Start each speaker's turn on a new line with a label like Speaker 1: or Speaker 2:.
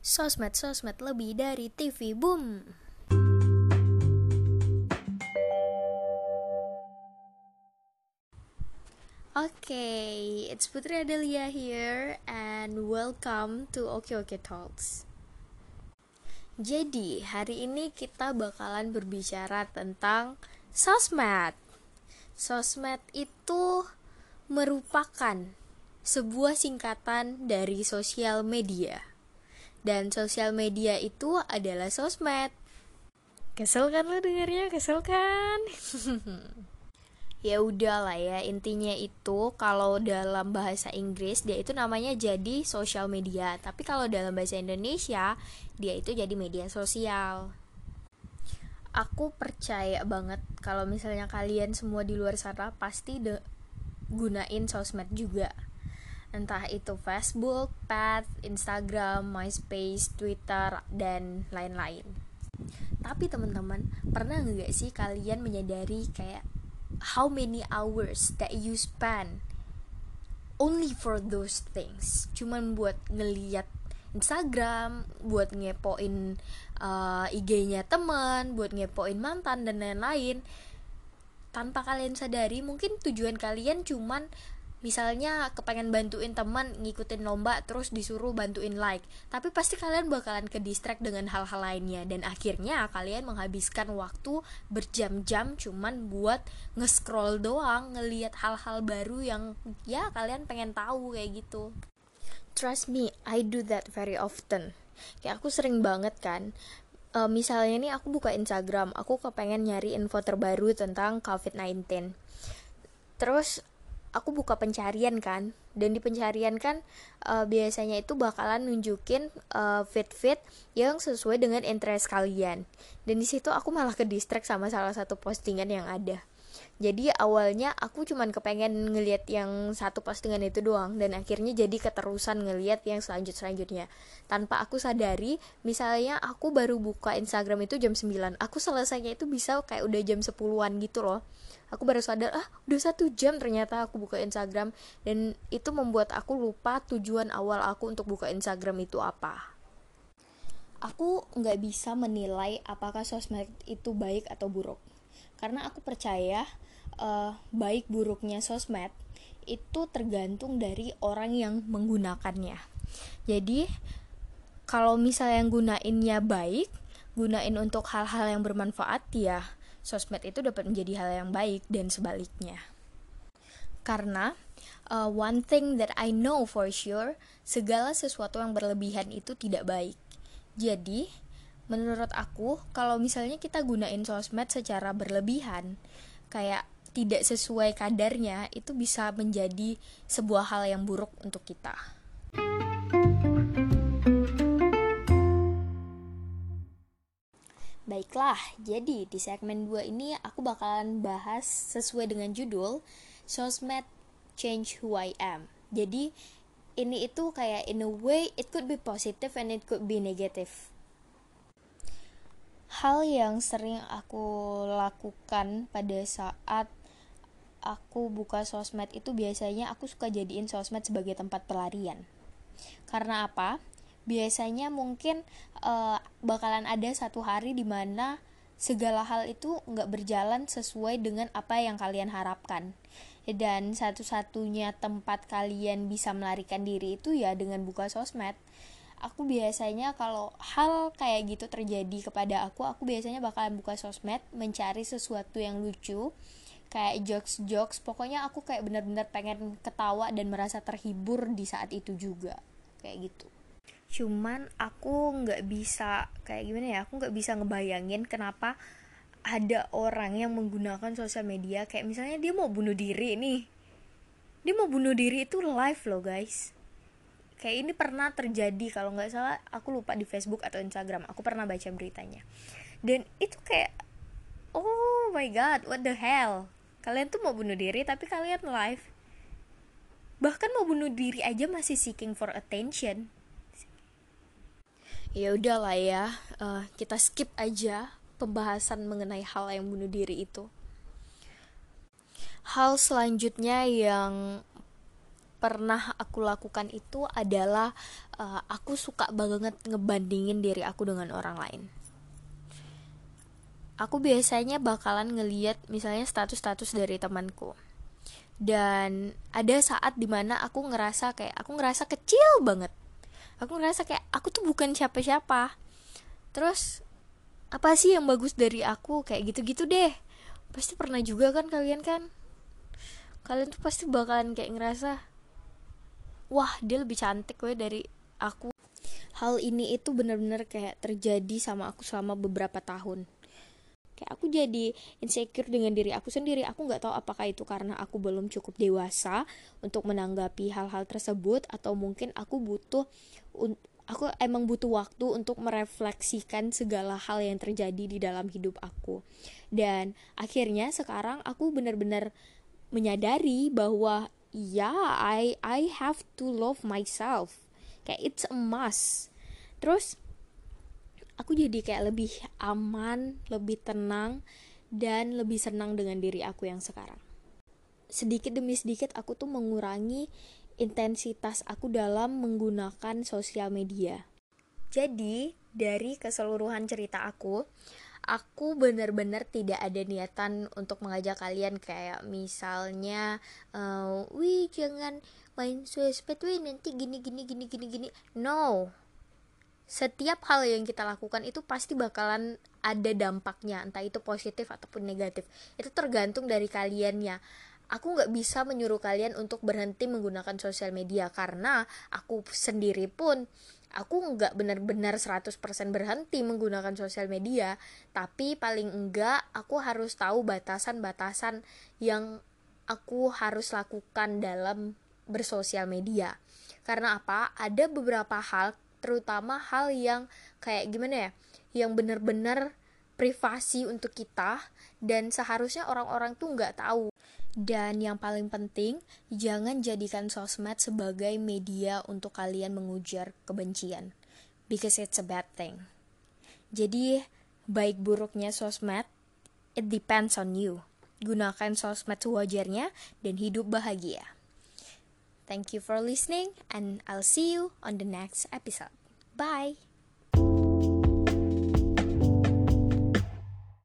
Speaker 1: Sosmed Sosmed lebih dari TV Boom. Okay, it's Putri Adelia here and welcome to Oke Oke Talks. Jadi, hari ini kita bakalan berbicara tentang sosmed. Sosmed itu merupakan sebuah singkatan dari sosial media dan sosial media itu adalah sosmed. Kesel kan lo dengarnya? Kesel kan? ya udah lah ya intinya itu kalau dalam bahasa Inggris dia itu namanya jadi sosial media tapi kalau dalam bahasa Indonesia dia itu jadi media sosial aku percaya banget kalau misalnya kalian semua di luar sana pasti de gunain sosmed juga entah itu Facebook, Path, Instagram, MySpace, Twitter, dan lain-lain. Tapi teman-teman, pernah nggak sih kalian menyadari kayak how many hours that you spend only for those things? Cuman buat ngeliat Instagram, buat ngepoin uh, IG-nya teman, buat ngepoin mantan dan lain-lain. Tanpa kalian sadari, mungkin tujuan kalian cuman misalnya kepengen bantuin teman ngikutin lomba terus disuruh bantuin like. Tapi pasti kalian bakalan ke distract dengan hal-hal lainnya. Dan akhirnya kalian menghabiskan waktu berjam-jam cuman buat nge-scroll doang ngelihat hal-hal baru yang ya kalian pengen tahu kayak gitu. Trust me I do that very often. Kayak aku sering banget kan. Uh, misalnya nih aku buka Instagram aku kepengen nyari info terbaru tentang COVID-19 terus aku buka pencarian kan. Dan di pencarian kan uh, biasanya itu bakalan nunjukin uh, fit-fit yang sesuai dengan interest kalian. Dan di situ aku malah ke distract sama salah satu postingan yang ada jadi awalnya aku cuman kepengen ngelihat yang satu postingan itu doang dan akhirnya jadi keterusan ngelihat yang selanjut selanjutnya tanpa aku sadari misalnya aku baru buka Instagram itu jam 9 aku selesainya itu bisa kayak udah jam 10-an gitu loh. Aku baru sadar ah udah satu jam ternyata aku buka Instagram. Dan itu membuat aku lupa tujuan awal aku untuk buka Instagram itu apa. Aku nggak bisa menilai apakah sosmed itu baik atau buruk. Karena aku percaya uh, baik buruknya sosmed itu tergantung dari orang yang menggunakannya jadi kalau misalnya yang gunainnya baik gunain untuk hal-hal yang bermanfaat ya sosmed itu dapat menjadi hal yang baik dan sebaliknya. Karena uh, one thing that I know for sure, segala sesuatu yang berlebihan itu tidak baik. Jadi, menurut aku, kalau misalnya kita gunain sosmed secara berlebihan, kayak tidak sesuai kadarnya, itu bisa menjadi sebuah hal yang buruk untuk kita. Baiklah, jadi di segmen 2 ini aku bakalan bahas sesuai dengan judul Sosmed Change Who I Am. Jadi ini itu kayak in a way it could be positive and it could be negative. Hal yang sering aku lakukan pada saat aku buka sosmed itu biasanya aku suka jadiin sosmed sebagai tempat pelarian. Karena apa? biasanya mungkin uh, bakalan ada satu hari di mana segala hal itu nggak berjalan sesuai dengan apa yang kalian harapkan dan satu-satunya tempat kalian bisa melarikan diri itu ya dengan buka sosmed aku biasanya kalau hal kayak gitu terjadi kepada aku aku biasanya bakalan buka sosmed mencari sesuatu yang lucu kayak jokes jokes pokoknya aku kayak benar-benar pengen ketawa dan merasa terhibur di saat itu juga kayak gitu. Cuman aku nggak bisa kayak gimana ya aku nggak bisa ngebayangin kenapa ada orang yang menggunakan sosial media kayak misalnya dia mau bunuh diri nih. Dia mau bunuh diri itu live loh guys. Kayak ini pernah terjadi kalau nggak salah aku lupa di Facebook atau Instagram aku pernah baca beritanya. Dan itu kayak oh my god what the hell kalian tuh mau bunuh diri tapi kalian live. Bahkan mau bunuh diri aja masih seeking for attention. Ya udahlah ya uh, kita skip aja pembahasan mengenai hal yang bunuh diri itu. Hal selanjutnya yang pernah aku lakukan itu adalah uh, aku suka banget ngebandingin diri aku dengan orang lain aku biasanya bakalan ngeliat misalnya status-status dari temanku. Dan ada saat di mana aku ngerasa kayak aku ngerasa kecil banget. Aku ngerasa kayak aku tuh bukan siapa-siapa. Terus apa sih yang bagus dari aku? Kayak gitu-gitu deh. Pasti pernah juga kan kalian kan? Kalian tuh pasti bakalan kayak ngerasa wah dia lebih cantik gue dari aku. Hal ini itu bener-bener kayak terjadi sama aku selama beberapa tahun kayak aku jadi insecure dengan diri aku sendiri. Aku nggak tahu apakah itu karena aku belum cukup dewasa untuk menanggapi hal-hal tersebut atau mungkin aku butuh aku emang butuh waktu untuk merefleksikan segala hal yang terjadi di dalam hidup aku. Dan akhirnya sekarang aku benar-benar menyadari bahwa ya yeah, I I have to love myself. Kayak it's a must. Terus aku jadi kayak lebih aman, lebih tenang, dan lebih senang dengan diri aku yang sekarang. Sedikit demi sedikit aku tuh mengurangi intensitas aku dalam menggunakan sosial media. Jadi, dari keseluruhan cerita aku, aku benar-benar tidak ada niatan untuk mengajak kalian kayak misalnya, uh, wih jangan main sosmed, wih nanti gini gini gini gini gini. No, setiap hal yang kita lakukan itu pasti bakalan ada dampaknya entah itu positif ataupun negatif. Itu tergantung dari kaliannya. Aku nggak bisa menyuruh kalian untuk berhenti menggunakan sosial media karena aku sendiri pun aku nggak benar-benar 100% berhenti menggunakan sosial media. Tapi paling enggak aku harus tahu batasan-batasan yang aku harus lakukan dalam bersosial media. Karena apa? Ada beberapa hal terutama hal yang kayak gimana ya yang bener-bener privasi untuk kita dan seharusnya orang-orang tuh nggak tahu. Dan yang paling penting jangan jadikan sosmed sebagai media untuk kalian mengujar kebencian because it's a bad thing. Jadi baik buruknya sosmed it depends on you. Gunakan sosmed sewajarnya dan hidup bahagia Thank you for listening, and I'll see you on the next episode. Bye.